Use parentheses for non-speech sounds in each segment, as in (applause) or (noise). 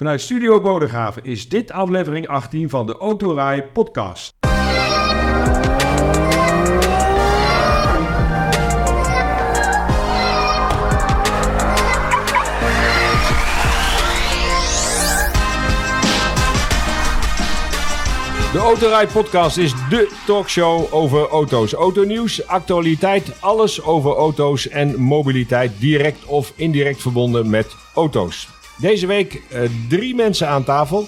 Vanuit Studio Bodegraven is dit aflevering 18 van de Autorij podcast. De Autorij podcast is de talkshow over auto's. Autonieuws, actualiteit, alles over auto's en mobiliteit direct of indirect verbonden met auto's. Deze week uh, drie mensen aan tafel.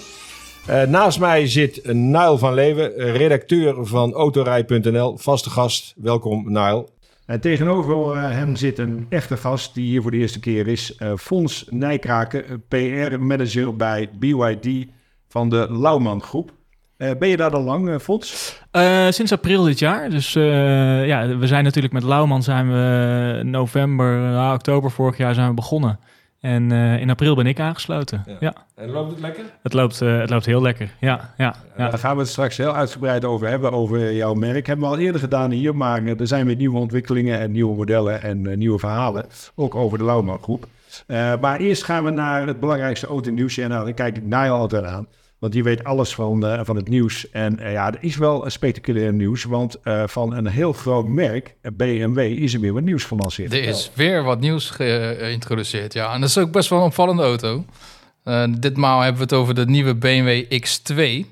Uh, naast mij zit Nile van Leeuwen, redacteur van autorij.nl, vaste gast. Welkom Nile. En tegenover uh, hem zit een echte gast die hier voor de eerste keer is. Fons Nijkraken, PR-manager bij BYD van de Lauwman Groep. Uh, ben je daar al lang, uh, Fons? Uh, sinds april dit jaar. Dus ja, we zijn natuurlijk met Lauwman zijn we november, oktober vorig jaar zijn we begonnen. En in april ben ik aangesloten. Ja. ja. En loopt het lekker? Het loopt, het loopt heel lekker, ja. ja, ja. Daar gaan we het straks heel uitgebreid over hebben, over jouw merk. Hebben we al eerder gedaan hier, maar er zijn weer nieuwe ontwikkelingen en nieuwe modellen en nieuwe verhalen. Ook over de Lauwman groep. maar eerst gaan we naar het belangrijkste auto-nieuwsje en dan kijk ik je altijd aan. Want die weet alles van, uh, van het nieuws. En uh, ja, er is wel spectaculair nieuws. Want uh, van een heel groot merk, BMW, is er weer wat nieuws gelanceerd. Er is weer wat nieuws geïntroduceerd, ja. En dat is ook best wel een opvallende auto. ditmaal hebben we het over de nieuwe BMW X2.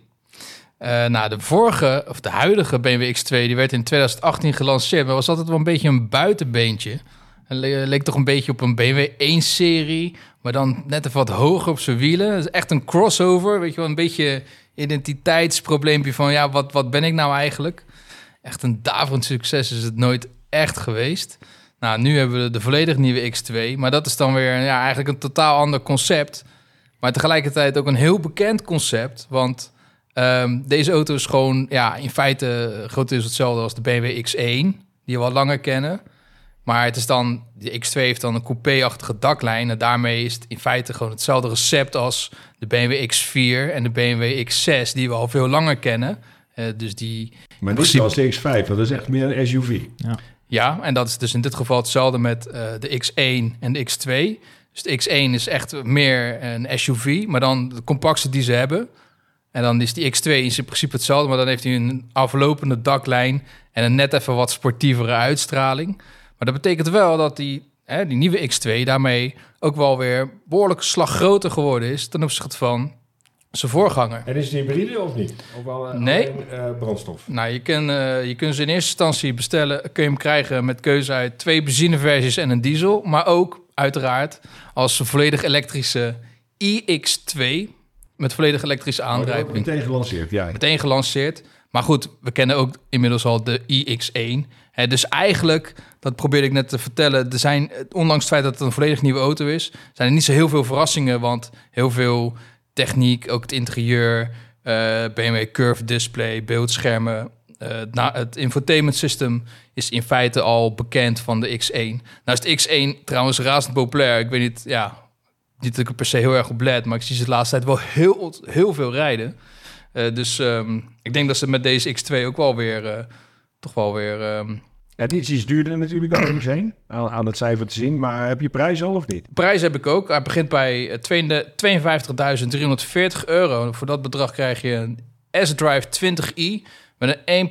nou, de vorige, of de huidige BMW X2, die werd in 2018 gelanceerd. Maar was altijd wel een beetje een buitenbeentje. Leek toch een beetje op een BMW 1-serie, maar dan net even wat hoger op zijn wielen. Is echt een crossover, weet je wel, een beetje identiteitsprobleempje van ja, wat, wat ben ik nou eigenlijk? Echt een daverend succes is het nooit echt geweest. Nou, nu hebben we de volledig nieuwe X2, maar dat is dan weer ja, eigenlijk een totaal ander concept. Maar tegelijkertijd ook een heel bekend concept, want um, deze auto is gewoon ja, in feite grotendeels hetzelfde als de BMW X1, die we al langer kennen. Maar het is dan, de X2 heeft dan een coupé-achtige daklijn. En daarmee is het in feite gewoon hetzelfde recept als de BMW X4 en de BMW X6, die we al veel langer kennen. Uh, dus die. Maar dit is als de X5, dat is echt meer een SUV. Ja. ja, en dat is dus in dit geval hetzelfde met uh, de X1 en de X2. Dus de X1 is echt meer een SUV, maar dan de compactste die ze hebben. En dan is die X2 in principe hetzelfde, maar dan heeft hij een aflopende daklijn en een net even wat sportievere uitstraling. Maar dat betekent wel dat die, hè, die nieuwe X2 daarmee ook wel weer behoorlijk slag groter geworden is ten opzichte van zijn voorganger. En is die hybride of niet? Of wel, uh, nee. Alleen, uh, brandstof? Nou, je, kan, uh, je kunt ze in eerste instantie bestellen, kun je hem krijgen met keuze uit twee benzineversies en een diesel. Maar ook uiteraard als een volledig elektrische iX2 met volledig elektrische aandrijving. Oh, meteen gelanceerd, ja. Meteen gelanceerd. Maar goed, we kennen ook inmiddels al de iX1. He, dus eigenlijk, dat probeerde ik net te vertellen, er zijn, ondanks het feit dat het een volledig nieuwe auto is, zijn er niet zo heel veel verrassingen, want heel veel techniek, ook het interieur, eh, BMW Curve Display, beeldschermen, het infotainment system is in feite al bekend van de X1. Nou is de X1 trouwens razend populair. Ik weet niet, ja, niet dat ik er per se heel erg op let, maar ik zie ze de laatste tijd wel heel, heel veel rijden. Dus um, ik denk dat ze met deze X2 ook wel weer toch wel weer... Um... Ja, het is iets duurder natuurlijk dan ik zijn, aan, aan het cijfer te zien. Maar heb je prijs al of niet? Prijs heb ik ook. Hij begint bij 52.340 euro. Voor dat bedrag krijg je een S-Drive 20i met een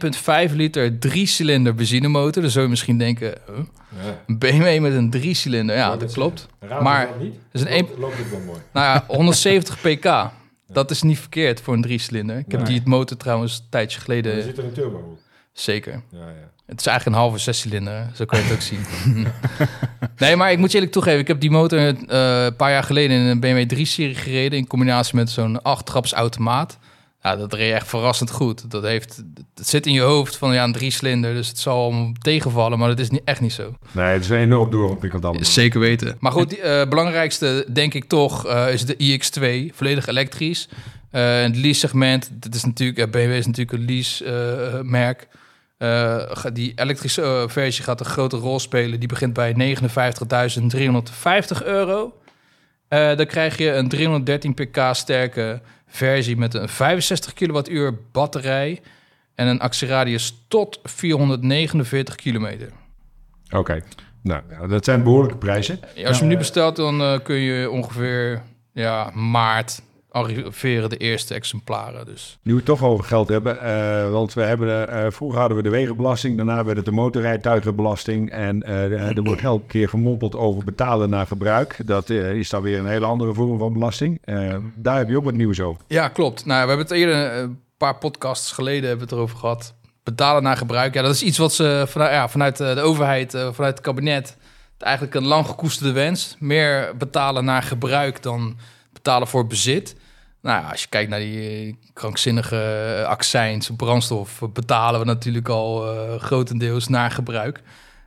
1,5 liter drie-cilinder benzinemotor. Dan zou je misschien denken, huh? ja. een BMW met een drie-cilinder. Ja, dat, klopt. maar het is een loopt, loopt het wel mooi. Nou ja, 170 pk. Dat is niet verkeerd voor een drie-cilinder. Ik heb die motor trouwens een tijdje geleden... Er zit er een turbo op. Zeker. Ja, ja. Het is eigenlijk een halve zescilinder, zo kan je het ook zien. (laughs) nee, maar ik moet je eerlijk toegeven, ik heb die motor uh, een paar jaar geleden in een BMW 3-serie gereden... in combinatie met zo'n 8-traps automaat. Ja, dat reed echt verrassend goed. Dat, heeft, het zit in je hoofd van ja, een drie-cilinder, dus het zal tegenvallen, maar dat is niet, echt niet zo. Nee, het is een enorm doorontwikkeld dan. Zeker weten. Maar goed, het uh, belangrijkste denk ik toch uh, is de iX2, volledig elektrisch. Uh, het lease-segment, dat is natuurlijk, BMW is natuurlijk een lease-merk. Uh, die elektrische uh, versie gaat een grote rol spelen. Die begint bij 59.350 euro. Uh, dan krijg je een 313 pk sterke versie met een 65 kilowattuur batterij en een actieradius tot 449 kilometer. Oké, nou dat zijn behoorlijke prijzen. als je hem nu bestelt, dan kun je ongeveer ja, maart arriveren de eerste exemplaren. Dus. Nu we het toch over geld hebben, uh, want we hebben, uh, vroeger hadden we de wegenbelasting, daarna werd het de motorrijtuigenbelasting en uh, er wordt elke keer gemompeld over betalen naar gebruik. Dat is dan weer een hele andere vorm van belasting. daar heb je ook wat nieuws over. Ja, klopt. Nou, we hebben het eerder een paar podcasts geleden hebben we het erover gehad. Betalen naar gebruik, ja, dat is iets wat ze vanuit, ja, vanuit de overheid, vanuit het kabinet, eigenlijk een lang gekoesterde wens. Meer betalen naar gebruik dan betalen voor bezit. Nou ja, als je kijkt naar die eh, krankzinnige eh, accijns, brandstof, betalen we natuurlijk al uh, grotendeels naar gebruik.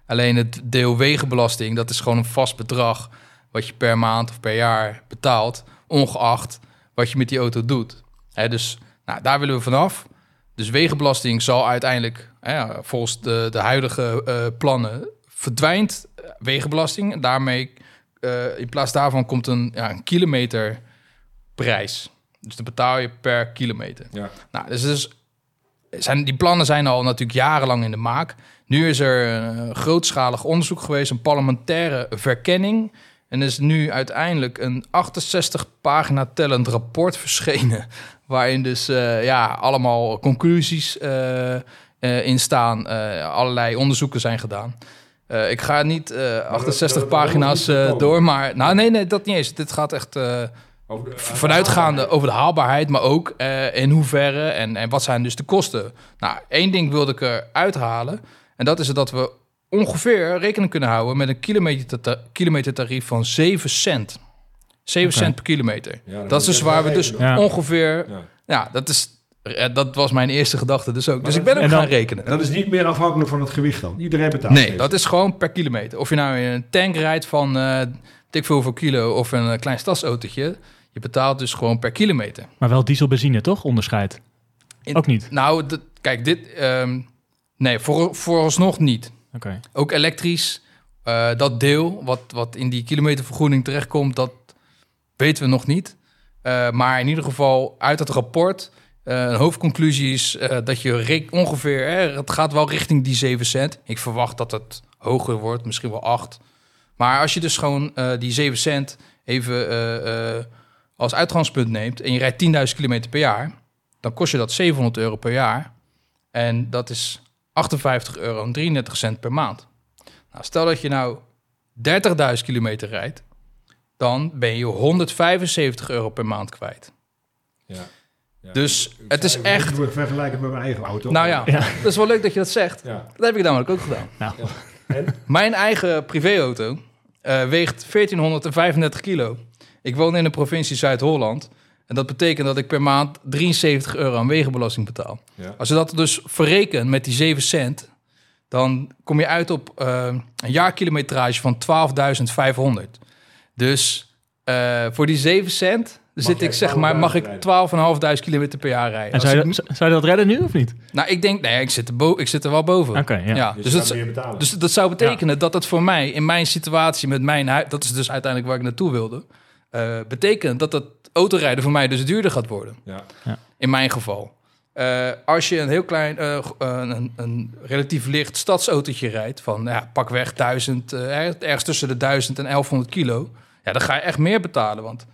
Alleen het deel wegenbelasting, dat is gewoon een vast bedrag wat je per maand of per jaar betaalt, ongeacht wat je met die auto doet. Dus nou, daar willen we vanaf. Dus wegenbelasting zal uiteindelijk, volgens de, de huidige plannen, verdwijnt wegenbelasting. En daarmee, in plaats daarvan komt een, ja, een kilometerprijs. Dus dan betaal je per kilometer. Ja. Nou, dus, dus zijn, die plannen zijn al natuurlijk jarenlang in de maak. Nu is er een grootschalig onderzoek geweest, een parlementaire verkenning. En is nu uiteindelijk een 68 pagina tellend rapport verschenen. (laughs) Waarin dus uh, ja, allemaal conclusies uh, uh, in staan. allerlei onderzoeken zijn gedaan. ik ga niet 68 pagina's door, maar... Nou, nee, nee, dat niet eens. Dit gaat echt over Vanuitgaande over de haalbaarheid, maar ook uh, in hoeverre en, en wat zijn dus de kosten. Nou, één ding wilde ik eruit halen. En dat is dat we ongeveer rekening kunnen houden met een kilometer kilometertarief van 7 cent. 7 cent per kilometer. dat is dus waar we dus ongeveer... Ja. ja, dat is eh, dat was mijn eerste gedachte dus ook. dus ik ben ook gaan rekenen. Dat is niet meer afhankelijk van het gewicht dan? Iedereen betaalt Nee, dat is gewoon per kilometer. Of je nou in een tank rijdt van uh, dik veel voor kilo of een klein stadsautootje... Je betaalt dus gewoon per kilometer. Maar wel diesel benzine, toch? Onderscheid. Ook niet? Nou, kijk, dit... Um, nee, voor, vooralsnog niet. Oké. Ook elektrisch. Uh, dat deel wat, wat in die kilometervergoeding terechtkomt, dat weten we nog niet. Uh, maar in ieder geval uit het rapport... Uh, een hoofdconclusie is dat je ongeveer... het gaat wel richting die 7 cent. Ik verwacht dat het hoger wordt, misschien wel 8. Maar als je dus gewoon die 7 cent even als uitgangspunt neemt en je rijdt 10.000 kilometer per jaar, dan kost je dat 700 euro per jaar. En dat is 58 euro en 33 cent per maand. Nou, stel dat je nou 30.000 kilometer rijdt, dan ben je 175 euro per maand kwijt. Ja. ja. Dus het is echt... Ik vergelijken met mijn eigen auto. Nou ja, ja, dat is wel leuk dat je dat zegt. Ja. Dat heb ik namelijk ook gedaan. Nou. En? Mijn eigen privéauto uh, weegt 1435 kilo. Ik woon in de provincie Zuid-Holland. En dat betekent dat ik per maand 73 euro aan wegenbelasting betaal. Als je dat dus verrekent met die 7 cent, dan kom je uit op uh, een jaarkilometrage van 12.500. Dus uh, voor die 7 cent zit ik zeg maar, mag ik 12.500 kilometer per jaar rijden. En zou je, zou je, dat redden nu of niet? Nou, ik denk, nee, ik zit er, bo ik zit er wel boven. Oké, ja. ja. Dus, dus, dat, dus dat zou betekenen dat het voor mij, in mijn situatie met mijn huis, dat is dus uiteindelijk waar ik naartoe wilde, uh, betekent dat het autorijden voor mij dus duurder gaat worden. Ja. ja. In mijn geval. Uh, als je een heel klein, uh, een, een, relatief licht stadsautootje rijdt van ja, pak weg 1000, ergens tussen de 1000 en 1100 kilo, ja, dan ga je echt meer betalen. Want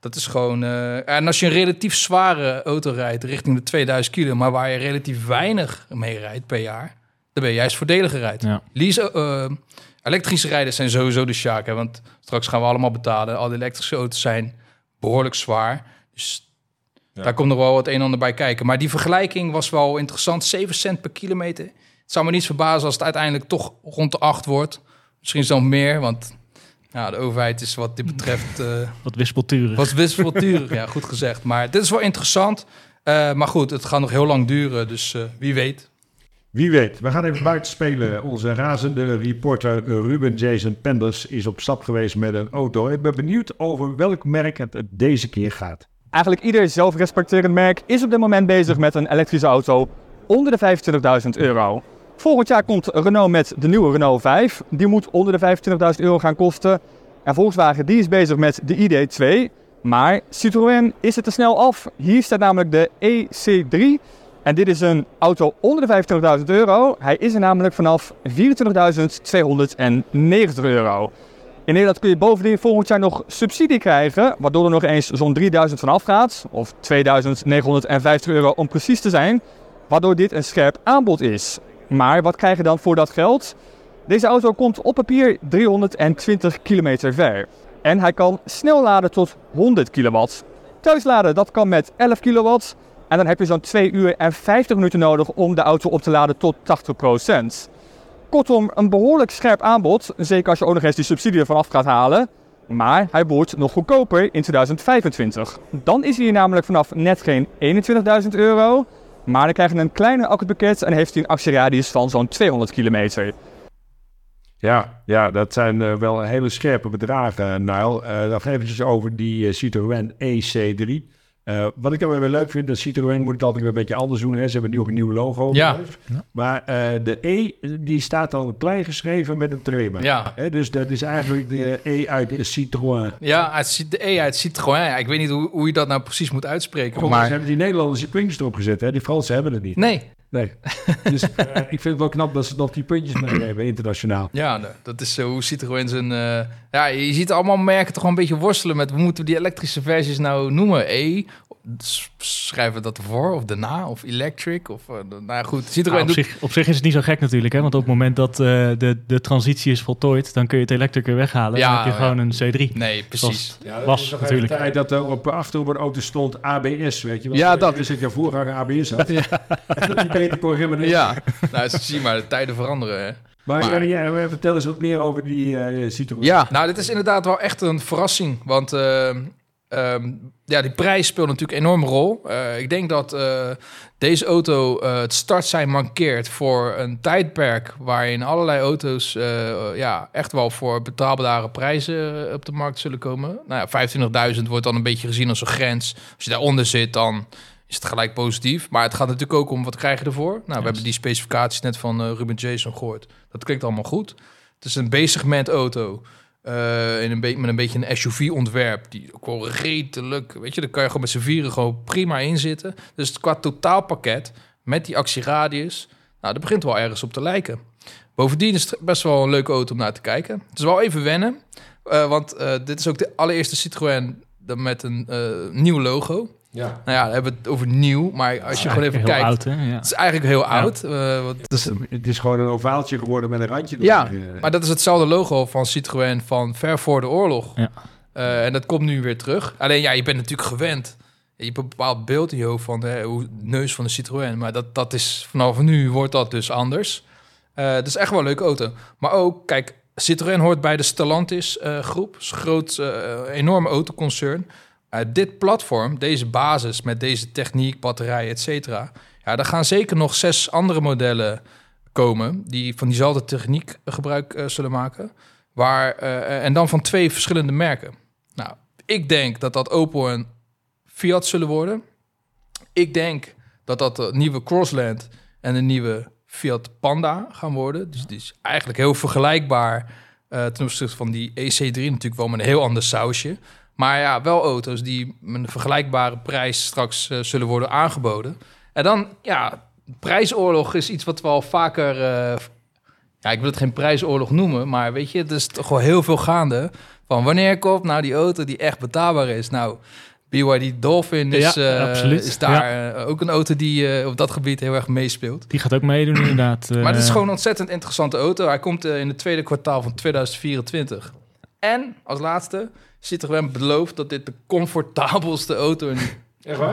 dat is gewoon. en als je een relatief zware auto rijdt richting de 2000 kilo, maar waar je relatief weinig mee rijdt per jaar, dan ben je juist voordeliger rijdt. Ja. Lease, Elektrische rijders zijn sowieso de sjaak, hè, want straks gaan we allemaal betalen. Al die elektrische auto's zijn behoorlijk zwaar. Dus daar komt nog wel wat een en ander bij kijken. Maar die vergelijking was wel interessant. 7 cent per kilometer. Het zou me niet verbazen als het uiteindelijk toch rond de 8 wordt. Misschien zelfs meer, want ja, de overheid is wat dit betreft... Uh, (laughs) wat wispelturig. Wat wispelturig, ja, goed gezegd. Maar dit is wel interessant. Uh, maar goed, het gaat nog heel lang duren, dus uh, wie weet. Wie weet, we gaan even buiten spelen. Onze razende reporter Ruben Jason Penders is op stap geweest met een auto. Ik ben benieuwd over welk merk het deze keer gaat. Eigenlijk ieder zelfrespecterend merk is op dit moment bezig met een elektrische auto onder de 25.000 euro. Volgend jaar komt Renault met de nieuwe Renault 5. Die moet onder de 25.000 euro gaan kosten. En Volkswagen die is bezig met de ID2. Maar Citroën is het te snel af. Hier staat namelijk de EC3. En dit is een auto onder de 25.000 euro. Hij is er namelijk vanaf 24.290 euro. In Nederland kun je bovendien volgend jaar nog subsidie krijgen, waardoor er nog eens zo'n 3000 vanaf gaat, of 2950 euro om precies te zijn, waardoor dit een scherp aanbod is. Maar wat krijg je dan voor dat geld? Deze auto komt op papier 320 kilometer ver. En hij kan snel laden tot 100 kilowatt. Thuisladen dat kan met 11 kilowatt. En dan heb je zo'n 2 uur en 50 minuten nodig om de auto op te laden tot 80%. Kortom, een behoorlijk scherp aanbod. Zeker als je ook nog eens die subsidie ervan af gaat halen. Maar hij wordt nog goedkoper in 2025. Dan is hij namelijk vanaf net geen 21.000 euro. Maar dan krijg je een kleiner accupakket en heeft hij een actieradius van zo'n 200 kilometer. Ja, ja, dat zijn uh, wel hele scherpe bedragen, Nile. Uh, dan eventjes over die uh, Citroën EC3. Uh, wat ik dan weer leuk vind, dat Citroën moet het altijd weer een beetje anders doen. Hè? Ze hebben nu ook een nieuw logo. Ja. Maar uh, de E, die staat al klein geschreven met een trema. Ja. Hè? Dus dat is eigenlijk de E uit de Citroën. Ja, de E uit Citroën. Ja, ik weet niet hoe, hoe je dat nou precies moet uitspreken. Maar... Ze hebben die Nederlandse puntjes erop gezet. Hè? Die Fransen hebben het niet. Nee. Nee. Dus uh, (laughs) ik vind het wel knap dat ze nog die puntjes meegeven (clears throat) internationaal. Ja, dat is hoe Citroën zijn... ja, je ziet allemaal merken toch wel een beetje worstelen met... hoe moeten we die elektrische versies nou noemen? E schrijven dat ervoor of daarna of electric of uh, nou goed Citroën nou, op, doet... zich, op zich is het niet zo gek natuurlijk hè want op het moment dat uh, de, de transitie is voltooid dan kun je het elektrisch weghalen ja, dan heb je ja. gewoon een C3 nee precies. Ja, dat was natuurlijk. tijd dat er op achter op een auto stond ABS weet je wel. Ja dat. is het (laughs) ja voorganger ABS had. Ja. dat die beter ja. nou zie maar de tijden veranderen hè. Maar, maar ja, vertel eens wat meer over die uh, Citroën. Ja, nou, dit is inderdaad wel echt een verrassing. Want uh, Um, ja, die prijs speelt natuurlijk een enorme rol. Uh, ik denk dat uh, deze auto uh, het startsein mankeert voor een tijdperk waarin allerlei auto's ja, echt wel voor betaalbare prijzen op de markt zullen komen. Nou ja, 25.000 wordt dan een beetje gezien als een grens. Als je daaronder zit, dan is het gelijk positief. Maar het gaat natuurlijk ook om wat krijg je ervoor. Nou, we hebben die specificaties net van Ruben Jason gehoord. Dat klinkt allemaal goed. Het is een B-segment auto. Uh, in een met een beetje een SUV-ontwerp. Die ook wel redelijk, weet je, daar kan je gewoon met z'n vieren gewoon prima in zitten. Dus qua totaalpakket, met die actieradius, nou, dat begint wel ergens op te lijken. Bovendien is het best wel een leuke auto om naar te kijken. Het is wel even wennen, uh, want uh, dit is ook de allereerste Citroën met een nieuw logo. Ja. Nou ja, we hebben het over nieuw, maar als je gewoon even kijkt, oud, hè? Ja. het is eigenlijk heel Ja. oud. Uh, wat, Het is, het is gewoon een ovaaltje geworden met een randje. ja, maar dat is hetzelfde logo van Citroën van ver voor de oorlog. Ja. Uh, en dat komt nu weer terug. Alleen ja, je bent natuurlijk gewend. Je hebt een bepaald beeld in je hoofd van de hoe, neus van de Citroën. Maar dat, dat is vanaf nu wordt dat dus anders. Uh, dat is echt wel een leuke auto. Maar ook, kijk, Citroën hoort bij de Stellantis uh, groep. Dat is een groot, uh, enorme autoconcern. Uh, dit platform, deze basis met deze techniek, batterij, et cetera. Ja, daar gaan zeker nog zes andere modellen komen die van diezelfde techniek gebruik uh, zullen maken. Waar, uh, en dan van twee verschillende merken. Nou, ik denk dat dat Opel en Fiat zullen worden. Ik denk dat dat de nieuwe Crossland en de nieuwe Fiat Panda gaan worden. Dus die is eigenlijk heel vergelijkbaar ten opzichte van die EC3 natuurlijk wel met een heel ander sausje. Maar ja, wel auto's die met een vergelijkbare prijs straks uh, zullen worden aangeboden. En dan, ja, prijsoorlog is iets wat we al vaker... Uh, ja, ik wil het geen prijsoorlog noemen, maar weet je, het is toch wel heel veel gaande. Van wanneer komt nou die auto die echt betaalbaar is? Nou, BYD Dolphin is, ja, uh, is daar ja. ook een auto die uh, op dat gebied heel erg meespeelt. Die gaat ook meedoen (clears throat) inderdaad. maar het is gewoon een ontzettend interessante auto. Hij komt in het tweede kwartaal van 2024. En als laatste, Citroën belooft dat dit de comfortabelste auto in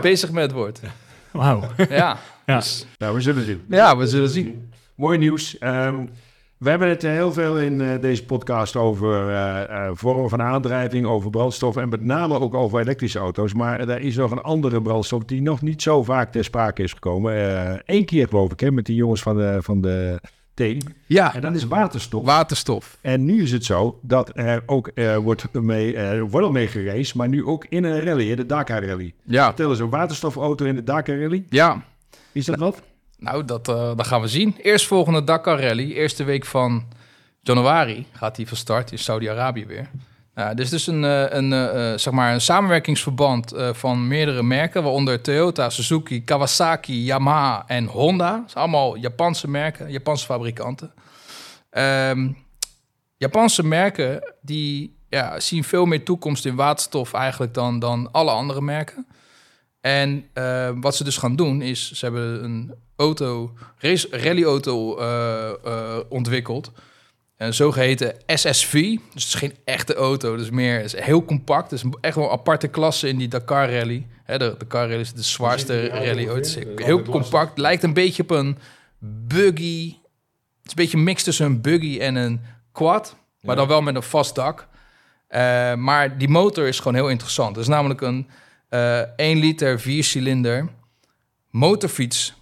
bezig met wordt. Wauw. Ja. ja. Dus, nou, we zullen zien. Ja, we zullen zien. Mooi nieuws. Um, we hebben het heel veel in uh, deze podcast over uh, uh, vormen van aandrijving, over brandstof en met name ook over elektrische auto's. Maar er is nog een andere brandstof die nog niet zo vaak ter sprake is gekomen. Eén keer geloof ik, hè, met die jongens van de, van de Ja. En dat is waterstof. Waterstof. En nu is het zo dat er ook wordt mee, er wordt al mee geraced, maar nu ook in een rally, de Dakar Rally. Ja. Vertel eens, een waterstofauto in de Dakar Rally. Ja. Is dat wat? Nou, dat, uh, dat gaan we zien. Eerstvolgende Dakar Rally, eerste week van januari gaat hij van start in Saudi-Arabië weer. Uh, dus dus een, uh, een, uh, zeg maar een samenwerkingsverband van meerdere merken, waaronder Toyota, Suzuki, Kawasaki, Yamaha en Honda. Dat zijn allemaal Japanse merken, Japanse fabrikanten. Um, Japanse merken die ja, zien veel meer toekomst in waterstof eigenlijk dan, dan alle andere merken. En wat ze dus gaan doen is, ze hebben een auto, race, rallyauto uh, ontwikkeld. Een zogeheten SSV. Dus het is geen echte auto, dus meer is heel compact. Dus echt wel een aparte klasse in die Dakar Rally. De Dakar Rally is de zwaarste rally ooit. Heel compact, lijkt een beetje op een buggy. Het is een beetje een mix tussen een buggy en een quad, maar dan wel met een vast dak. Uh, maar die motor is gewoon heel interessant. Het is namelijk een uh, 1 liter 4 cilinder motorfiets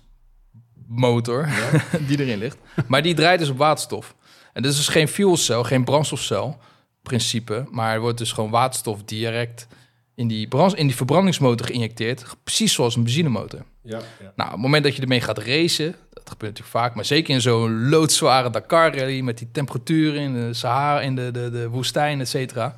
motor ja. (laughs) die erin ligt. Maar die draait dus op waterstof. En dit is dus geen fuelcel, geen brandstofcel principe, maar er wordt dus gewoon waterstof direct in die, brand, in die verbrandingsmotor geïnjecteerd, precies zoals een benzinemotor. Ja, ja. Nou, op het moment dat je ermee gaat racen, dat gebeurt natuurlijk vaak, maar zeker in zo'n loodzware Dakar rally met die temperaturen in de Sahara, in de, de, de woestijn, et cetera.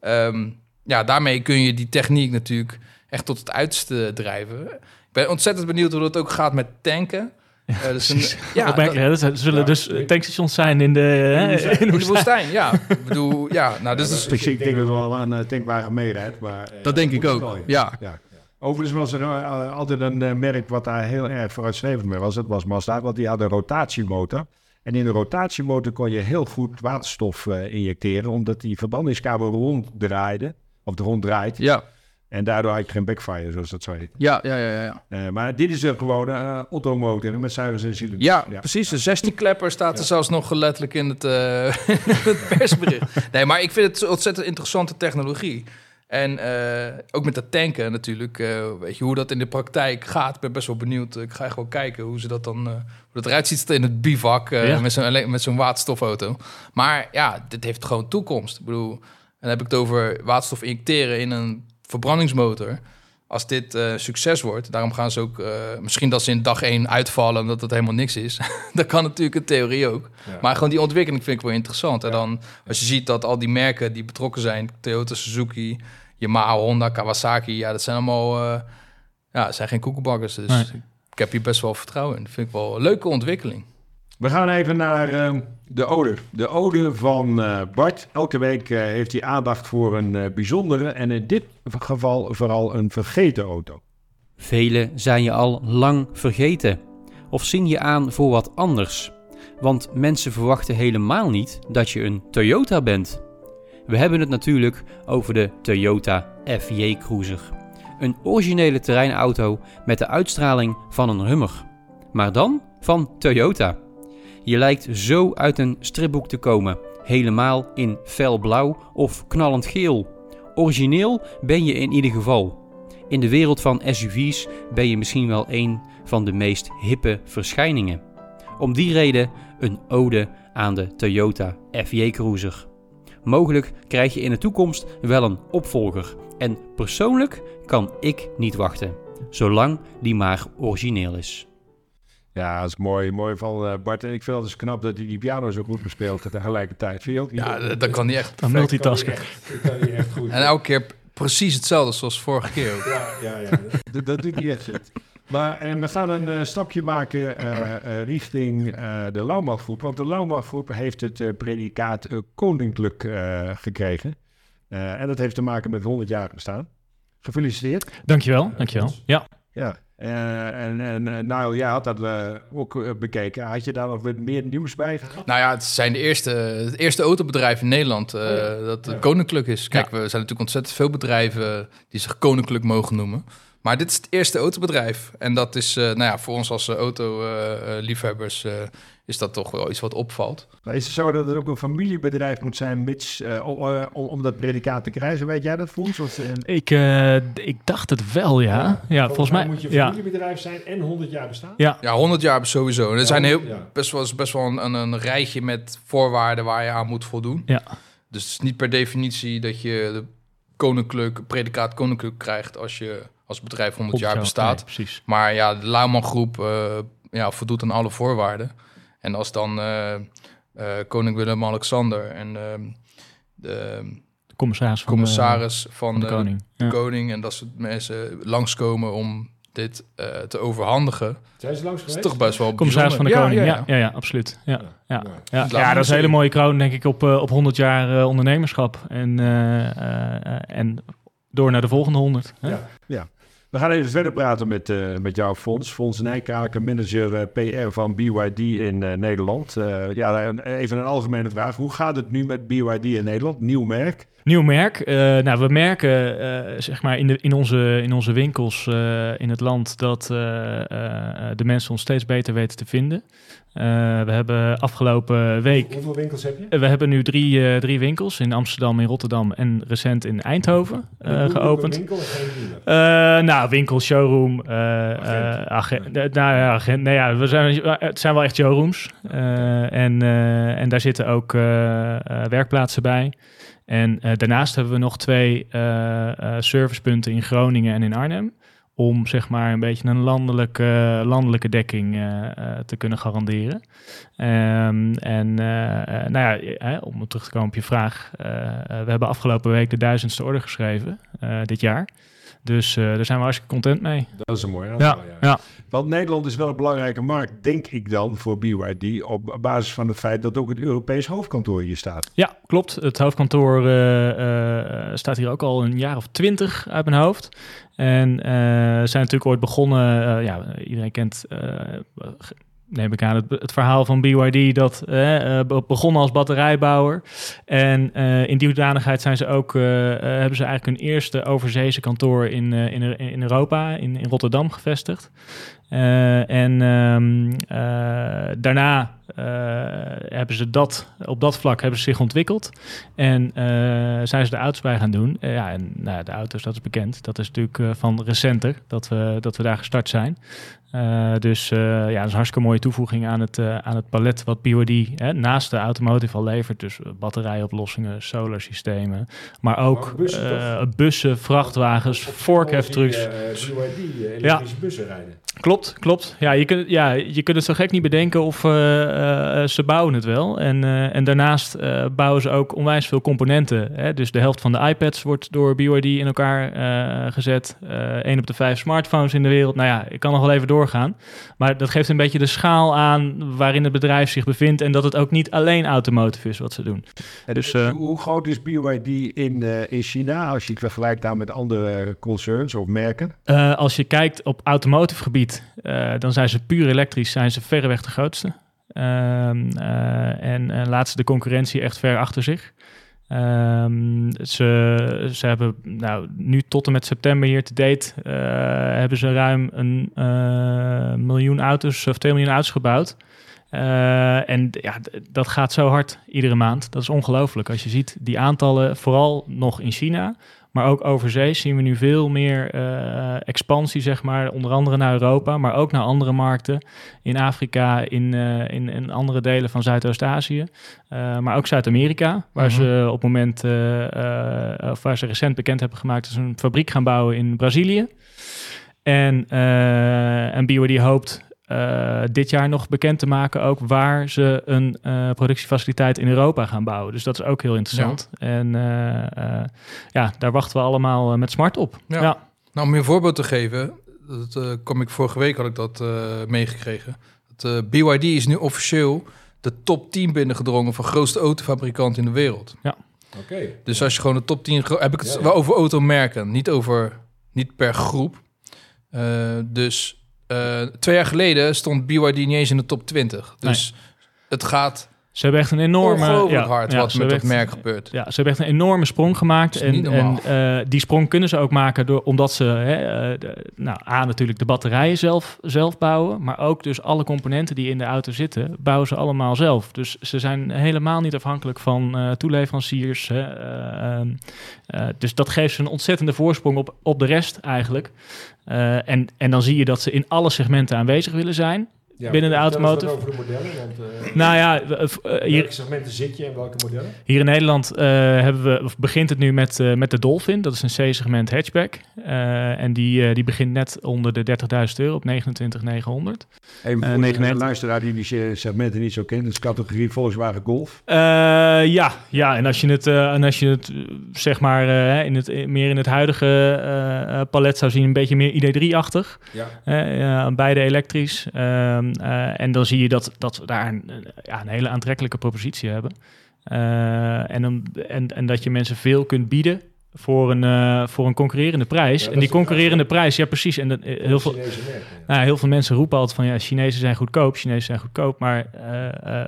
Um, ja, daarmee kun je die techniek natuurlijk echt tot het uiterste drijven. Ik ben ontzettend benieuwd hoe dat ook gaat met tanken. Ja, uh, dus een, ja, dat, er zullen ja, dus tankstations zijn in de, in de, (laughs) in de woestijn. ja. ik bedoel, ja, nou, dus is, ik denk dat wel aan een tankwagen meerijdt, maar... Dat denk ik ook, ja. ja. Overigens was er uh, altijd een uh, merk wat daar heel erg vooruitstrevend mee was. Dat was Mazda, want die had een rotatiemotor. En in de rotatiemotor kon je heel goed waterstof uh, injecteren, omdat die verbandingskabel ronddraaide, of de rond draait. Ja. En daardoor had je geen backfire, zoals dat zo heet. Ja, ja, ja. ja. Uh, maar dit is een gewone uh, Otto-motor met zuigers en cilinders. Ja, ja, precies. De 16 klepper staat er zelfs nog letterlijk in het, (laughs) uh, het persbericht. Nee, maar ik vind het ontzettend interessante technologie. En ook met dat tanken natuurlijk. weet je hoe dat in de praktijk gaat? Ik ben best wel benieuwd. Ik ga gewoon kijken hoe ze dat dan. hoe dat eruit ziet in het bivak ja. met zo'n met zo'n waterstofauto. Maar ja, dit heeft gewoon toekomst. Ik bedoel, dan heb ik het over waterstof injecteren in een verbrandingsmotor. Als dit uh, succes wordt, daarom gaan ze ook... Uh, misschien dat ze in dag één uitvallen... omdat het helemaal niks is. (laughs) dat kan natuurlijk in theorie ook. Ja. Maar gewoon die ontwikkeling vind ik wel interessant. Ja. En dan als je ziet dat al die merken die betrokken zijn... Toyota, Suzuki, Yamaha, Honda, Kawasaki... ja, dat zijn allemaal... Uh, ja, dat zijn geen koekenbakkers. Dus nee. ik heb hier best wel vertrouwen in. Dat vind ik wel een leuke ontwikkeling. We gaan even naar uh, de ode. De ode van uh, Bart. Elke week uh, heeft hij aandacht voor een bijzondere en in dit geval vooral een vergeten auto. Velen zijn je al lang vergeten of zien je aan voor wat anders. Want mensen verwachten helemaal niet dat je een Toyota bent. We hebben het natuurlijk over de Toyota FJ Cruiser. Een originele terreinauto met de uitstraling van een Hummer. Maar dan van Toyota. Je lijkt zo uit een stripboek te komen, helemaal in felblauw of knallend geel. Origineel ben je in ieder geval. In de wereld van SUV's ben je misschien wel een van de meest hippe verschijningen. Om die reden een ode aan de Toyota FJ Cruiser. Mogelijk krijg je in de toekomst wel een opvolger. En persoonlijk kan ik niet wachten, zolang die maar origineel is. Ja, dat is mooi, mooi van uh, Bart. En ik vind het dus knap dat hij die piano zo goed bespeelt tegelijkertijd. Vind je ook niet? Ja, dat, kan niet echt. Een multitasken. En elke keer precies hetzelfde zoals vorige keer ook. Ja, ja, ja. (laughs) dat, dat doet hij echt Maar en we gaan een uh, stapje maken uh, richting de Lauwmachtgroep. Want de Lauwmachtgroep heeft het predicaat koninklijk gekregen. en dat heeft te maken met 100 jaar bestaan. Gefeliciteerd. Dankjewel, dankjewel. Ja. Ja, uh, en, en uh, nou, jij had dat uh, ook bekeken. Had je daar nog meer nieuws bij gehad? Nou ja, het zijn de eerste, het eerste autobedrijf in Nederland oh, ja. dat ja. koninklijk is. Kijk, ja. we zijn natuurlijk ontzettend veel bedrijven die zich koninklijk mogen noemen. Maar dit is het eerste autobedrijf. En dat is nou ja, voor ons als autoliefhebbers is dat toch wel iets wat opvalt. Maar is het zo dat het ook een familiebedrijf moet zijn, mits, uh, om, uh, om, dat predicaat te krijgen? Weet jij dat, Fons? Of, uh... ik, ik dacht het wel, ja. Ja, ja volgens, mij moet je een familiebedrijf zijn en 100 jaar bestaan. Ja, ja 100 jaar sowieso. Er zijn heel, best wel, best wel een, een, rijtje met voorwaarden waar je aan moet voldoen. Ja. Dus het is niet per definitie dat je de koninklijk, predicaat koninklijk krijgt als je als bedrijf 100 jaar bestaat. Nee, precies. Maar ja, de Lauwman groep ja, voldoet aan alle voorwaarden. En als dan uh, uh, koning Willem-Alexander en ehm, de, commissaris van commissaris de, van, van de, koning. de ja. koning en dat soort mensen langskomen om dit eh, te overhandigen, Zijn ze langs is geweest? toch best wel Commissaris van de. Koning, Ja, ja, ja, ja, ja, absoluut. Ja, ja, ja. Ja maar dat is een hele mooie kroon, denk ik, op, eh, op 100 jaar eh, ondernemerschap. En, eh, eh, eh, en door naar de volgende 100. Hè? Ja. We gaan even verder praten met, eh, met jouw fonds. Fons Nijkaken, manager eh, PR van BYD in eh, Nederland. Ja, even een algemene vraag. Hoe gaat het nu met BYD in Nederland? Nieuw merk. Nieuw merk. Nou, we merken zeg maar in, de, in, onze, in onze winkels in het land dat de mensen ons steeds beter weten te vinden. Eh, we hebben afgelopen week. Hoeveel winkels heb je? eh, We hebben nu drie, eh, drie winkels in Amsterdam, in Rotterdam en recent in Eindhoven Een geopend. winkel nou, winkel, showroom, eh Agent. agen- nou ja, agent, ja, we zijn, het zijn wel echt showrooms. En, en daar zitten ook werkplaatsen bij. En daarnaast hebben we nog twee servicepunten in Groningen en in Arnhem. Om zeg maar een beetje een landelijke, landelijke dekking eh, eh, te kunnen garanderen. Ehm, en eh, nou ja, eh, om terug te komen op je vraag. we hebben afgelopen week de duizendste order geschreven dit jaar. Dus eh, daar zijn we hartstikke content mee. Dat is een mooi Ja, ja. ja. Want Nederland is wel een belangrijke markt, denk ik dan, voor BYD. Op basis van het feit dat ook het Europees hoofdkantoor hier staat. Ja, klopt. Het hoofdkantoor eh, eh, staat hier ook al een jaar of twintig uit mijn hoofd. En zijn natuurlijk ooit begonnen, ja, iedereen kent, neem ik aan, het, het verhaal van BYD dat eh, eh, be- begonnen als batterijbouwer. En eh, in die hoedanigheid zijn ze ook, eh, eh, hebben ze eigenlijk hun eerste overzeese kantoor in, eh, in, in Europa, in, in Rotterdam gevestigd. En ehm, eh, daarna hebben ze dat, op dat vlak hebben ze zich ontwikkeld. En eh, zijn ze de auto's bij gaan doen. Eh, ja, en nou, ja, de auto's, dat is bekend. Dat is natuurlijk eh, van recenter dat we, dat we daar gestart zijn. Eh, dus eh, ja, dat is een hartstikke mooie toevoeging aan het, eh, aan het palet wat BYD hè, naast de automotive al levert. Dus eh, batterijoplossingen, solarsystemen, maar ook bussen, eh, bussen, vrachtwagens, BYD, eh, elektrische bussen rijden. Klopt, klopt. Ja, je kunt, ja, je kunt het zo gek niet bedenken of eh, eh, ze bouwen het wel. En, eh, en daarnaast bouwen ze ook onwijs veel componenten. Hè? Dus de helft van de iPads wordt door BYD in elkaar gezet. Eén op de vijf smartphones in de wereld. Nou ja, ik kan nog wel even doorgaan. Maar dat geeft een beetje de schaal aan waarin het bedrijf zich bevindt. En dat het ook niet alleen automotive is wat ze doen. En Dus, hoe groot is BYD in, in China als je het vergelijkt daar met andere concerns of merken? Als je kijkt op automotive gebied, dan zijn ze puur elektrisch, zijn ze verreweg de grootste. Ehm, eh, en en laten ze de concurrentie echt ver achter zich. Ehm, ze, ze hebben nou, nu tot en met september hier te date, eh, hebben ze ruim een eh, miljoen auto's of 2 miljoen auto's gebouwd. En ja, dat gaat zo hard iedere maand. Dat is ongelooflijk. Als je ziet die aantallen, vooral nog in China, maar ook overzee zien we nu veel meer eh, expansie, zeg maar. Onder andere naar Europa, maar ook naar andere markten. In Afrika, in, eh, in, in andere delen van Zuidoost-Azië. Eh, maar ook Zuid-Amerika, waar Mhm. ze op het moment, of waar ze recent bekend hebben gemaakt, dat ze een fabriek gaan bouwen in Brazilië. En, en BYD hoopt eh, dit jaar nog bekend te maken ook waar ze een eh, productiefaciliteit in Europa gaan bouwen. Dus dat is ook heel interessant. En eh, eh, ja, daar wachten we allemaal met smart op. Ja. Ja. Nou, om je een voorbeeld te geven, dat eh, kwam ik vorige week had ik dat eh, meegekregen. Dat, eh, BYD is nu officieel de top 10 binnengedrongen van grootste autofabrikant in de wereld. Oké. Dus als je gewoon de top 10, gro- heb ik het Ja, ja. wel over automerken, niet over niet per groep. Eh, dus twee jaar geleden stond BYD niet eens in de top 20. Dus het gaat Ze hebben echt een enorme... ongelooflijk ja, hard ja, wat ze met dat hebben echt- merk gebeurt. Ja, ze hebben echt een enorme sprong gemaakt. En, en eh, die sprong kunnen ze ook maken door, omdat ze, hè, eh, de- nou, A, natuurlijk de batterijen zelf, zelf bouwen. Maar ook dus alle componenten die in de auto zitten, bouwen ze allemaal zelf. Dus ze zijn helemaal niet afhankelijk van eh, toeleveranciers. Hè, eh, ehm, eh, dus dat geeft ze een ontzettende voorsprong op, op de rest eigenlijk. En, en dan zie je dat ze in alle segmenten aanwezig willen zijn. Binnen de automotive. over de modellen, want uh, (laughs) Nou ja, uh, uh, hier, welke segmenten zit je en welke modellen? hier in Nederland uh, hebben we, of begint het nu met, uh, met de Dolphin. Dat is een C-segment hatchback. Uh, en die, die begint net onder de 30.000 euro op 29,900. Even voor uh, de luisteraar die die segmenten niet zo kent. Dat is categorie Volkswagen Golf. Uh, ja, ja, en als je het, uh, en als je het zeg maar uh, in het, meer in het huidige palet zou zien, een beetje meer ID3-achtig. Ja. beide elektrisch. En dan zie je dat, dat we daar een, ja, een hele aantrekkelijke propositie hebben. en, dan, en, en dat je mensen veel kunt bieden voor een, uh, voor een concurrerende prijs. Ja, en die concurrerende prijs, ja precies. En dat, heel, veel, merken, ja. nou, heel veel mensen roepen altijd van ja, Chinezen zijn goedkoop, Chinezen zijn goedkoop. Maar uh,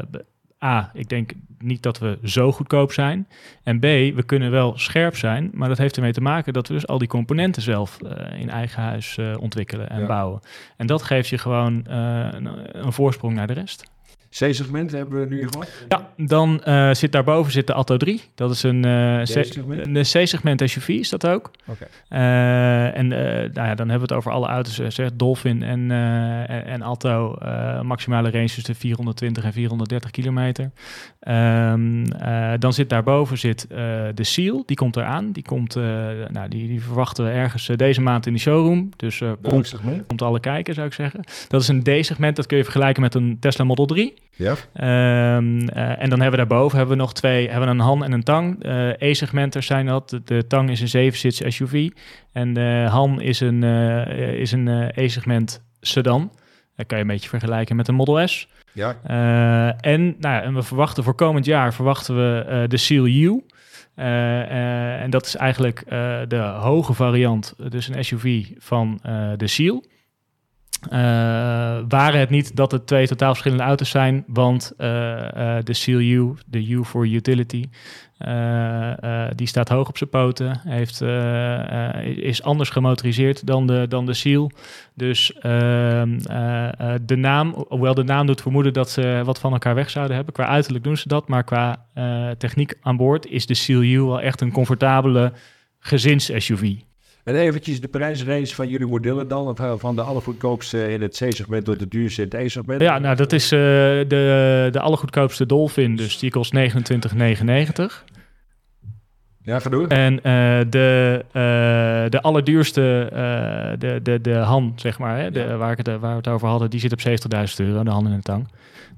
A, ik denk niet dat we zo goedkoop zijn. En B, we kunnen wel scherp zijn, maar dat heeft ermee te maken dat we dus al die componenten zelf in eigen huis ontwikkelen en ja. bouwen. En dat geeft je gewoon een, een voorsprong naar de rest. C-segment hebben we nu gehad? Ja, dan uh, zit daarboven zit de Atto 3. Dat is een, uh, C-segment SUV, is dat ook. Okay. Uh, en nou ja, dan hebben we het over alle auto's, zeg Dolphin en, en, en Atto. maximale range tussen 420 en 430 kilometer. Um, dan zit daarboven zit, de Seal, die komt eraan. Die, komt, nou, die, die verwachten we ergens deze maand in de showroom. Dus komt, komt alle kijken, zou ik zeggen. Dat is een D-segment, dat kun je vergelijken met een Tesla Model 3. Ja. Um, uh, en dan hebben we daarboven hebben we nog twee, hebben we een Han en een Tang. Uh, E-segmenten zijn dat. De, de, Tang is een 7-sits SUV en de Han is een, uh, is een E-segment sedan. Dat kan je een beetje vergelijken met een Model S. Ja. en, nou ja, en we verwachten voor komend jaar verwachten we de Seal U. en dat is eigenlijk de hoge variant, dus een SUV van de Seal. Uh, waren het niet dat het twee totaal verschillende auto's zijn, want uh, uh, de Seal U, de U for Utility, die staat hoog op zijn poten, heeft, is anders gemotoriseerd dan de, dan de Seal. Dus ehm, de naam, hoewel de naam doet vermoeden dat ze wat van elkaar weg zouden hebben, qua uiterlijk doen ze dat, maar qua techniek aan boord is de Seal U wel echt een comfortabele gezins-SUV. En eventjes de prijsrange van jullie modellen dan, van de allergoedkoopste in het C-segment tot de duurste in het E-segment? Ja, nou dat is uh, de, de allergoedkoopste Dolphin, dus die kost 29,99. Ja, ga door. En uh, de, uh, de allerduurste, de, de, de Han, zeg maar, hè, de, ja. waar, ik het, waar we het over hadden, die zit op 70.000 euro, de Han in de tang.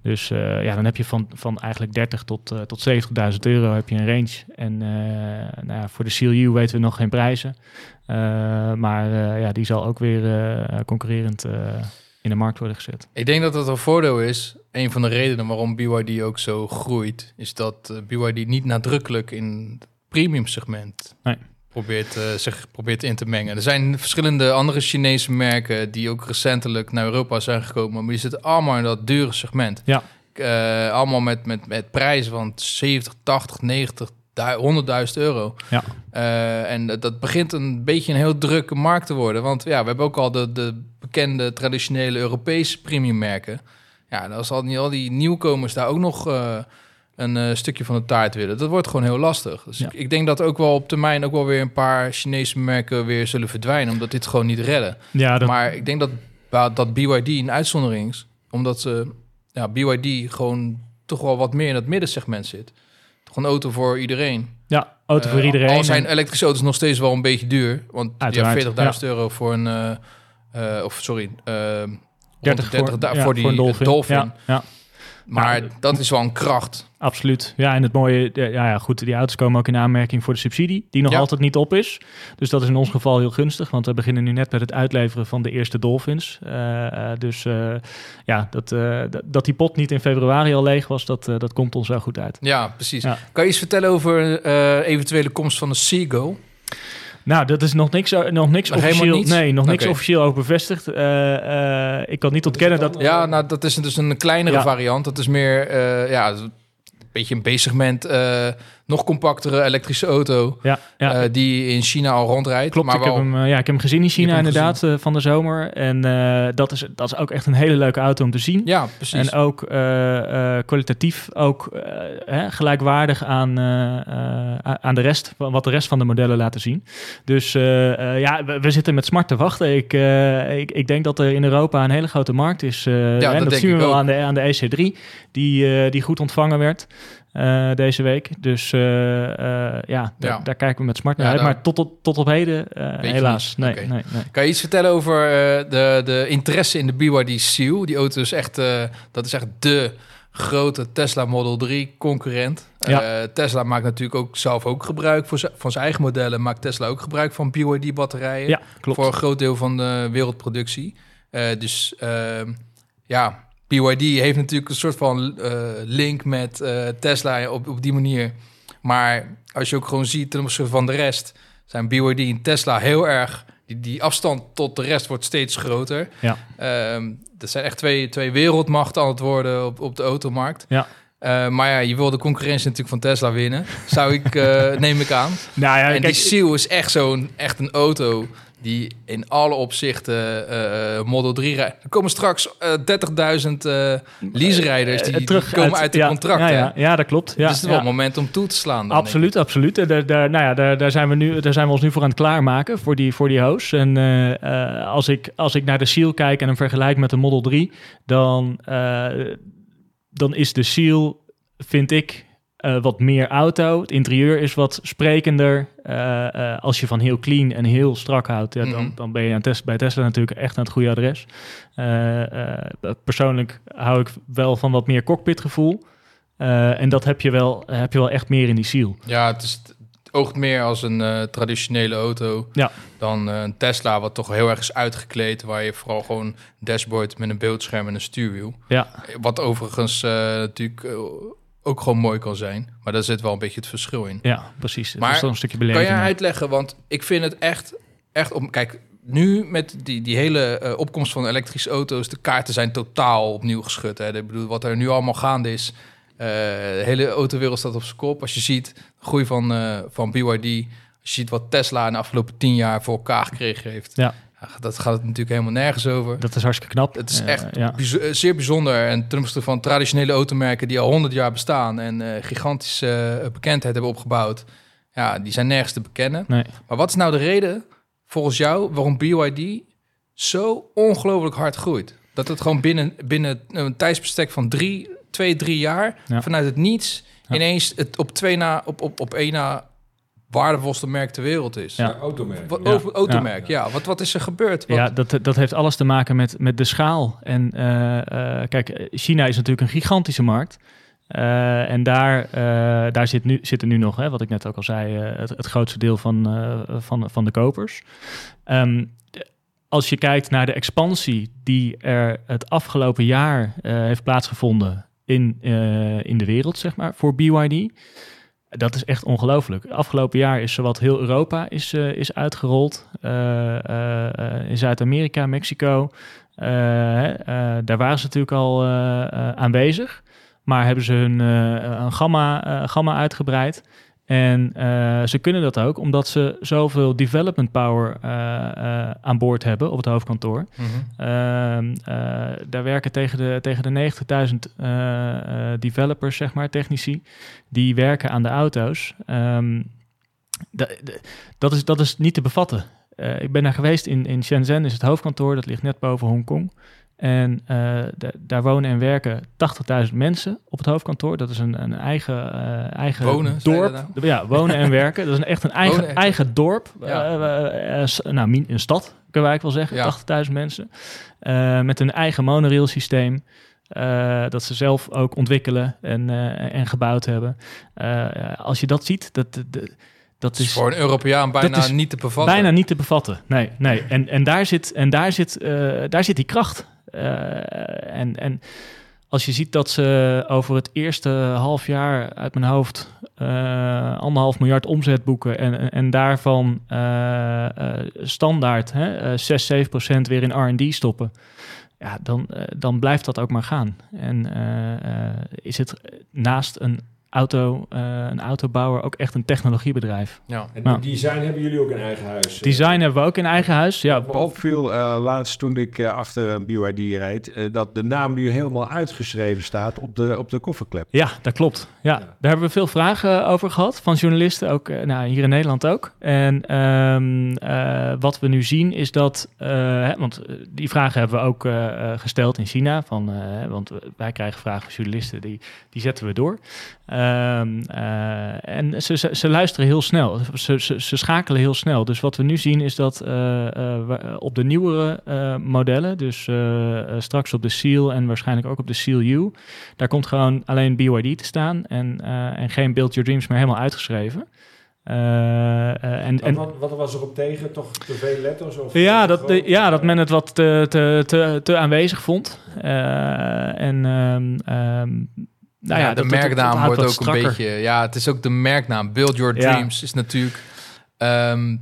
Dus uh, ja, dan heb je van, van eigenlijk 30 tot, uh, tot 70.000 euro heb je een range. En uh, nou ja, voor de CLU weten we nog geen prijzen. maar ja, die zal ook weer concurrerend in de markt worden gezet. Ik denk dat dat een voordeel is. Een van de redenen waarom BYD ook zo groeit, is dat BYD niet nadrukkelijk in het premium segment nee. Probeert, uh, zich probeert in te mengen. Er zijn verschillende andere Chinese merken die ook recentelijk naar Europa zijn gekomen, maar die zitten allemaal in dat dure segment. Ja. Uh, allemaal met, met, met prijzen van 70, 80, 90, 100.000 euro. Ja. Uh, en dat begint een beetje een heel drukke markt te worden. Want ja, we hebben ook al de, de bekende traditionele Europese premiummerken. Ja, dan zal niet al die nieuwkomers daar ook nog uh, een uh, stukje van de taart willen. Dat wordt gewoon heel lastig. Dus ja. ik, ik, denk dat ook wel op termijn ook wel weer een paar Chinese merken weer zullen verdwijnen, omdat dit gewoon niet redden. Ja, dat... Maar ik denk dat, dat BYD een uitzondering is, omdat ze, ja, BYD gewoon toch wel wat meer in het middensegment zit. Toch een auto voor iedereen. Ja, auto voor uh, iedereen. Al zijn elektrische auto's nog steeds wel een beetje duur, want Uiteraard, je hebt 40.000 ja. euro voor een, uh, of sorry, 30, 30 voor, voor, ja, voor die voor een dolphin. dolphin. Ja. Maar Nou, dat is wel een kracht. Absoluut. Ja, en het mooie, ja, ja, goed, die auto's komen ook in aanmerking voor de subsidie, die nog Ja. altijd niet op is. Dus dat is in ons geval heel gunstig, want we beginnen nu net met het uitleveren van de eerste Dolphins. Eh, eh, dus eh, ja, dat, dat, die pot niet in februari al leeg was, dat, dat komt ons wel goed uit. Ja, precies. Ja. Kan je iets vertellen over eventuele komst van de Seagull? Nou, dat is nog niks, nog niks Nog helemaal officieel. Nee, nog niks officieel over bevestigd. Eh, eh, ik kan niet ontkennen dat. Ja, nou, dat is dus een kleinere Ja. variant. Dat is meer, eh, ja, een beetje een B-segment. Nog compactere elektrische auto. Ja, ja. eh, die in China al rondrijdt. Klopt, maar ik, heb hem, eh, ja, ik heb hem gezien in China inderdaad eh, van de zomer. En dat, is, dat is ook echt een hele leuke auto om te zien. ja, precies. En ook kwalitatief ook hè, gelijkwaardig aan, aan de rest, van wat de rest van de modellen laten zien. Dus ja, we, we zitten met smart te wachten. Ik, ik, ik denk dat er in Europa een hele grote markt is. eh, en dat zien we wel aan de, aan de EC3, die, die goed ontvangen werd. Eh, deze week. Dus eh, eh, ja, daar- Ja. daar kijken we met smart naar Ja, uit. daar- Maar tot op, tot op heden, helaas. Nee, nee, nee. Kan je iets vertellen over de, de interesse in de BYD Seal? Die auto is echt, dat is echt de grote Tesla Model 3 concurrent. Ja. Tesla maakt natuurlijk ook zelf ook gebruik voor van zijn eigen modellen. Maakt Tesla ook gebruik van BYD batterijen. Ja, klopt. Voor een groot deel van de wereldproductie. Dus ehm, ja, BYD heeft natuurlijk een soort van eh, link met eh, Tesla op, op die manier. Maar als je ook gewoon ziet ten opzichte van de rest, zijn BYD en Tesla heel erg. Die, die afstand tot de rest wordt steeds groter. Ja. Ehm, dat zijn echt twee, twee wereldmachten aan het worden op, op de automarkt. Ja. Eh, maar ja, je wil de concurrentie natuurlijk van Tesla winnen. Zou ik, (laughs) neem ik aan. Nou ja, en kijk, die Seal is echt zo'n echt een auto die in alle opzichten eh, eh, Model 3 rijdt. Er komen straks eh 30.000 eh lease-rijders die, die komen uit de ja, contracten. Ja, ja, ja, dat klopt. Ja, dus het is wel het moment om toe te slaan. dan, Absoluut, absoluut. Daar, daar, nou ja, daar, daar, zijn we nu, daar zijn we ons nu voor aan het klaarmaken, voor die, voor die host. En als, ik, als ik naar de Seal kijk en hem vergelijk met de Model 3, dan, dan is de Seal, vind ik, eh, wat meer auto. Het interieur is wat sprekender. Eh, eh, als je van heel clean en heel strak houdt, ja, dan, Mhm. dan ben je aan Tes- bij Tesla natuurlijk echt aan het goede adres. Persoonlijk hou ik wel van wat meer cockpitgevoel. En dat heb je, wel, heb je wel echt meer in die ik. Ja, het, is, oogt meer als een traditionele auto Ja. dan een Tesla, wat toch heel erg is uitgekleed. Waar je vooral gewoon een dashboard met een beeldscherm en een stuurwiel. Ja, Wat overigens natuurlijk ook gewoon mooi kan zijn. Maar daar zit wel een beetje het verschil in. ja precies. Het Maar is een stukje Kan beleving. je uitleggen? Want ik vind het echt, echt om. Kijk, nu met die, die hele eh, opkomst van elektrische auto's, de kaarten zijn totaal opnieuw geschud. Hè. Ik bedoel, wat er nu allemaal gaande is. eh, de hele autowereld staat op zijn kop. Als je ziet groei van, eh, van BYD, als je ziet wat Tesla in de afgelopen tien jaar voor elkaar gekregen heeft. Ja. Dat gaat het natuurlijk helemaal nergens over. Dat is hartstikke knap. Het is echt ja. eh, zeer bijzonder. En ten opzichte van traditionele automerken die al 100 jaar bestaan en eh, gigantische eh, bekendheid hebben opgebouwd. Ja, die zijn nergens te bekennen. Nee. Maar wat is nou de reden, volgens jou, waarom BYD zo ongelooflijk hard groeit? Dat het gewoon binnen, binnen een tijdsbestek van drie, twee, drie jaar, Ja. vanuit het niets, Ja. ineens het op twee na, op, op, op één na waardevolste merk ter wereld is. Ja. Ja, automerk. Wat, Ja. automerk, ja. Wat, wat is er gebeurd? Wat, Ja, dat, dat heeft alles te maken met, met de schaal. En eh, eh, kijk, China is natuurlijk een gigantische markt. Eh, en daar, eh, daar zit nu, zitten nu nog, hè, wat ik net ook al zei, het, het grootste deel van, eh, van, van de kopers. Ehm, als je kijkt naar de expansie die er het afgelopen jaar eh, heeft plaatsgevonden in, eh, in de wereld, zeg maar, voor BYD. Dat is echt ongelooflijk. Afgelopen jaar is zowat heel Europa is, eh, is uitgerold. Eh, eh, in Zuid-Amerika, Mexico. Daar waren ze natuurlijk al aanwezig. Maar hebben ze hun een gamma, gamma uitgebreid. En eh, ze kunnen dat ook omdat ze zoveel development power eh, eh, aan boord hebben op het hoofdkantoor. Mhm. Ehm, eh, daar werken tegen de, tegen de 90.000 eh, eh, developers, zeg maar, technici, die werken aan de auto's. Ehm, dat, is, dat is niet te bevatten. Ik ben daar geweest in, in Shenzhen, is het hoofdkantoor, dat ligt net boven Hongkong. En eh, da- daar wonen en werken 80.000 mensen op het hoofdkantoor. Dat is een, een eigen, eh, eigen Wonen, dorp. nou? Ja, wonen en werken. Dat is een, echt een eigen, Wonen eigen dorp. Ja. Eh, nou, een stad, kunnen wij eigenlijk wel zeggen. Ja. 80.000 mensen. Met een eigen monorail systeem. dat ze zelf ook ontwikkelen en, en gebouwd hebben. Als je dat ziet, dat, dat, dat is is voor een Europeaan bijna niet te bevatten. bijna niet te bevatten. Nee, nee. En, en daar zit, en daar zit, daar zit die kracht. Eh, en, en als je ziet dat ze over het eerste half jaar uit mijn hoofd eh, anderhalf miljard omzet boeken en, en, daarvan eh, standaard hè, eh, 6, 7 procent weer in R&D stoppen. Ja, dan, dan blijft dat ook maar gaan. En is het naast een auto, eh, een autobouwer, ook echt een technologiebedrijf. Ja. En Nou. design hebben jullie ook in eigen huis. Design hebben we ook in eigen huis. Ja, Me opviel eh, laatst toen ik eh, achter een BYD reed, eh, dat de naam nu helemaal uitgeschreven staat op de, op de kofferklep. Ja, dat klopt. Ja, Ja. daar hebben we veel vragen over gehad van journalisten, ook eh, nou, hier in Nederland ook. En ehm, eh, wat we nu zien is dat, eh, hè, want eh, die vragen hebben we ook eh, eh, gesteld in China, van, eh, hè, want wij krijgen vragen van journalisten, die, die zetten we door. Ehm, eh, en ze, ze, ze luisteren heel snel, ze, ze, ze schakelen heel snel. Dus wat we nu zien is dat eh, eh, op de nieuwere modellen, dus straks op de Seal en waarschijnlijk ook op de Seal U, daar komt gewoon alleen BYD te staan en, en geen Build Your Dreams meer helemaal uitgeschreven. Eh, en, en, wat, wat was er op tegen? Toch te veel letters? Of ja, dat, de- ja, dat men het wat te, te, te, te aanwezig vond. Eh, en ehm, ehm, nou ja, ja, de dat- dat- dat merknaam wordt ook strakker. een beetje... Ja, het is ook de merknaam. Build Your Ja. Dreams is natuurlijk... ehm,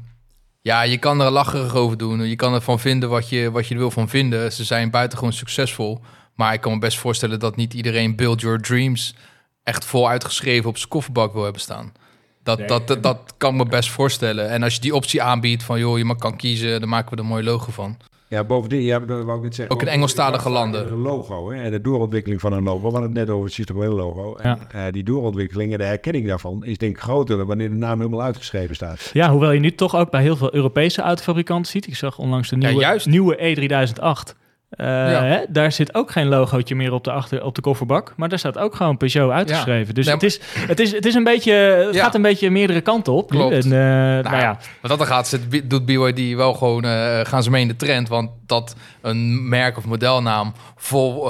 ja, je kan er lacherig over doen. Je kan ervan vinden wat je, wat je er wil van vinden. Ze zijn buitengewoon succesvol. Maar ik kan me best voorstellen dat niet iedereen Build Your Dreams... echt vol uitgeschreven op zijn kofferbak wil hebben staan. Dat, Nee. dat, dat, dat kan me best voorstellen. En als je die optie aanbiedt van... joh, je mag kan kiezen, dan maken we er een mooi logo van. Ja, bovendien, ja, dat wou ik net zeggen. Ook in Engelstalige landen. Een logo hè, en de doorontwikkeling van een logo. We hadden het net over het situele logo. En, Ja. eh, die doorontwikkeling en de herkenning daarvan is denk ik groter dan wanneer de naam helemaal uitgeschreven staat. Ja, hoewel je nu toch ook bij heel veel Europese autofabrikanten ziet. Ik zag onlangs de Ja, nieuwe, juist. nieuwe E3008. Eh, Ja. hè, daar zit ook geen logootje meer op de, achter, op de kofferbak. Maar daar staat ook gewoon Peugeot uitgeschreven. Dus Nee, het, is, het, is, het, is een beetje, het Ja. gaat een beetje meerdere kanten op. Klopt. En, eh, nou ja, Wat dat er gaat, zit, doet BYD wel gewoon, eh, gaan ze mee in de trend. Want dat een merk of modelnaam vol,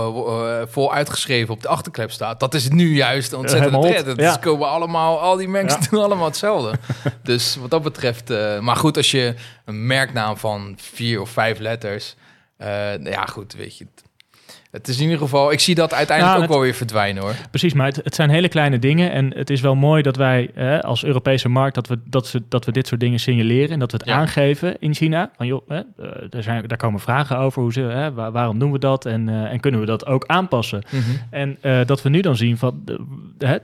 vol uitgeschreven op de achterklep staat, dat is nu juist een ontzettende trend. is komen allemaal, al die mensen (laughs) doen allemaal hetzelfde. dus wat dat betreft, maar goed, als je een merknaam van vier of vijf letters, ja goed, weet je. Het is in ieder geval, ik zie dat uiteindelijk Ja, ook het- wel weer verdwijnen hoor. Precies, maar het, het zijn hele kleine dingen. En het is wel mooi dat wij eh, als Europese markt dat we, dat, ze, dat we dit soort dingen signaleren. En dat we het Ja. aangeven in China. Van joh, eh, er zijn, daar komen vragen over. Hoe ze, waar- waarom doen we dat? En, eh, en kunnen we dat ook aanpassen? En eh, dat we nu dan zien van,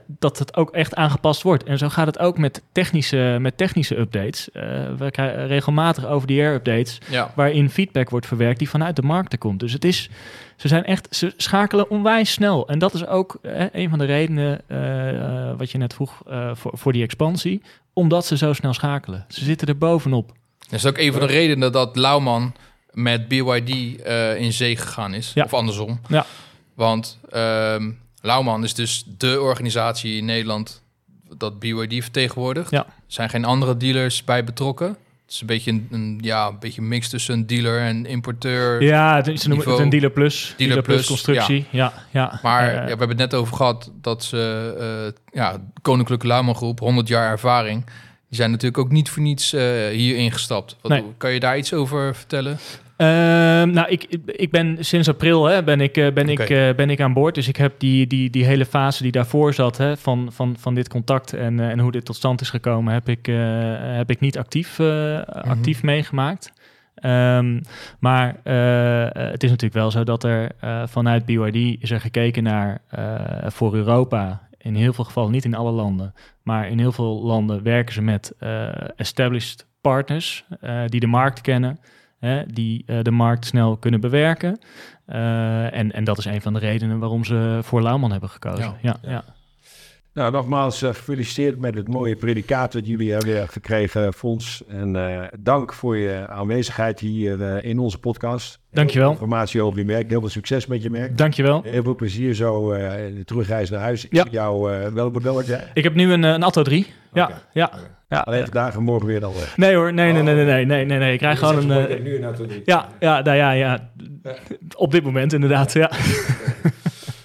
dat het ook echt aangepast wordt. En zo gaat het ook met technische, met technische updates. Eh, we krijgen regelmatig over-the-air updates Ja. waarin feedback wordt verwerkt die vanuit de markten komt. Dus het is, ze zijn echt, ze schakelen onwijs snel. En dat is ook eh, een van de redenen, eh, eh, wat je net vroeg, eh, voor, voor die expansie. Omdat ze zo snel schakelen. Ze zitten er bovenop. Dat is ook een van de redenen dat Lauman met BYD eh, in zee gegaan is. Ja. Of andersom. Ja. Want ehm Lauman is dus de organisatie in Nederland dat BYD vertegenwoordigt. Ja. Er zijn geen andere dealers bij betrokken. Het is een beetje een, een, ja, een beetje mix tussen een dealer en importeur. Ja, het is, ze noemen het Niveau. een dealer plus. Dealer, plus, plus, constructie. Ja, ja. Maar Eh, ja, we hebben het net over gehad dat ze, eh, ja, Koninklijke Lauman Groep, 100 jaar ervaring. Die zijn natuurlijk ook niet voor niets eh, hier ingestapt. Wat, Nee. Kan je daar iets over vertellen? Ehm, nou, ik, ik ben sinds april hè, ben ik, eh, ben, ik, eh, ben ik aan boord. Dus ik heb die, die, die hele fase die daarvoor zat hè, van, van, van dit contact en, eh, en hoe dit tot stand is gekomen, heb ik, heb ik niet actief, eh, actief meegemaakt. Ehm, maar het is natuurlijk wel zo dat er vanuit BYD is er gekeken naar voor Europa. In heel veel gevallen, niet in alle landen, maar in heel veel landen werken ze met established partners die de markt kennen hè, die eh, de markt snel kunnen bewerken. Eh, en, en dat is een van de redenen waarom ze voor Lauwman hebben gekozen. Ja. Ja, ja. Nou, nogmaals eh, gefeliciteerd met het mooie predicaat dat jullie hebben gekregen, Fons. En eh, dank voor je aanwezigheid hier eh, in onze podcast. Dankjewel. Heel veel Informatie over je merk. Heel veel succes met je merk. Dankjewel. Heel veel plezier zo eh, in de terugreis naar huis. Ik Ja. zie jou eh, welk model had jij? Ik heb nu een, een Atto 3. Ja, ja. Ja. Alleen vandaag en morgen weer dan weg. Nee hoor, nee, nee, nee, nee, nee, nee, nee, nee. Ik krijg gewoon een... eh, nu drie. ja, ja, nou ja, ja. Op dit moment inderdaad, ja. (laughs)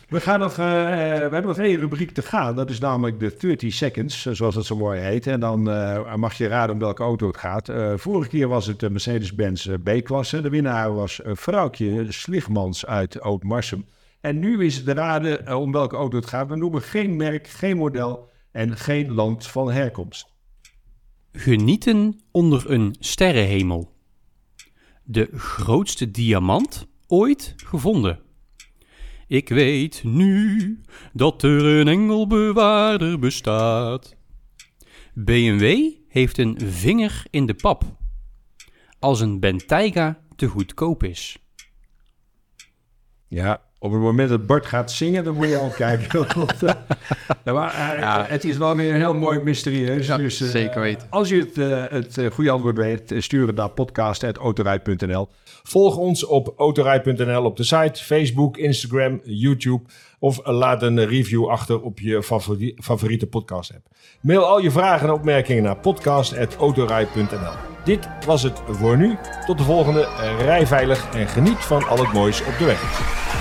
We, gaan nog, eh, eh, we hebben nog één rubriek te gaan. Dat is namelijk de 30 seconds, eh, zoals dat zo mooi heet. En dan eh, mag je raden om welke auto het gaat. Eh, vorige keer was het de Mercedes-Benz B-klasse. De winnaar was een vrouwtje Sligmans uit Oud-Marsum. En nu is het raden om welke auto het gaat. We noemen geen merk, geen model en geen land van herkomst. Genieten onder een sterrenhemel. De grootste diamant ooit gevonden. Ik weet nu dat er een engelbewaarder bestaat. BMW heeft een vinger in de pap. Als een Bentayga te goedkoop is. Ja, op het moment dat Bart gaat zingen, dan moet je al kijken. (laughs) Nou, maar, eh, Ja. Het is wel weer een heel mooi mysterieus. Ja, dus, eh, zeker weten. Als je het, eh, het goede antwoord weet, stuur het naar podcast.autorij.nl. Volg ons op autorij.nl op de site, Facebook, Instagram, YouTube. Of laat een review achter op je favori- favoriete podcast app. Mail al je vragen en opmerkingen naar podcast.autorij.nl. Dit was het voor nu. Tot de volgende. Rij veilig en geniet van al het moois op de weg.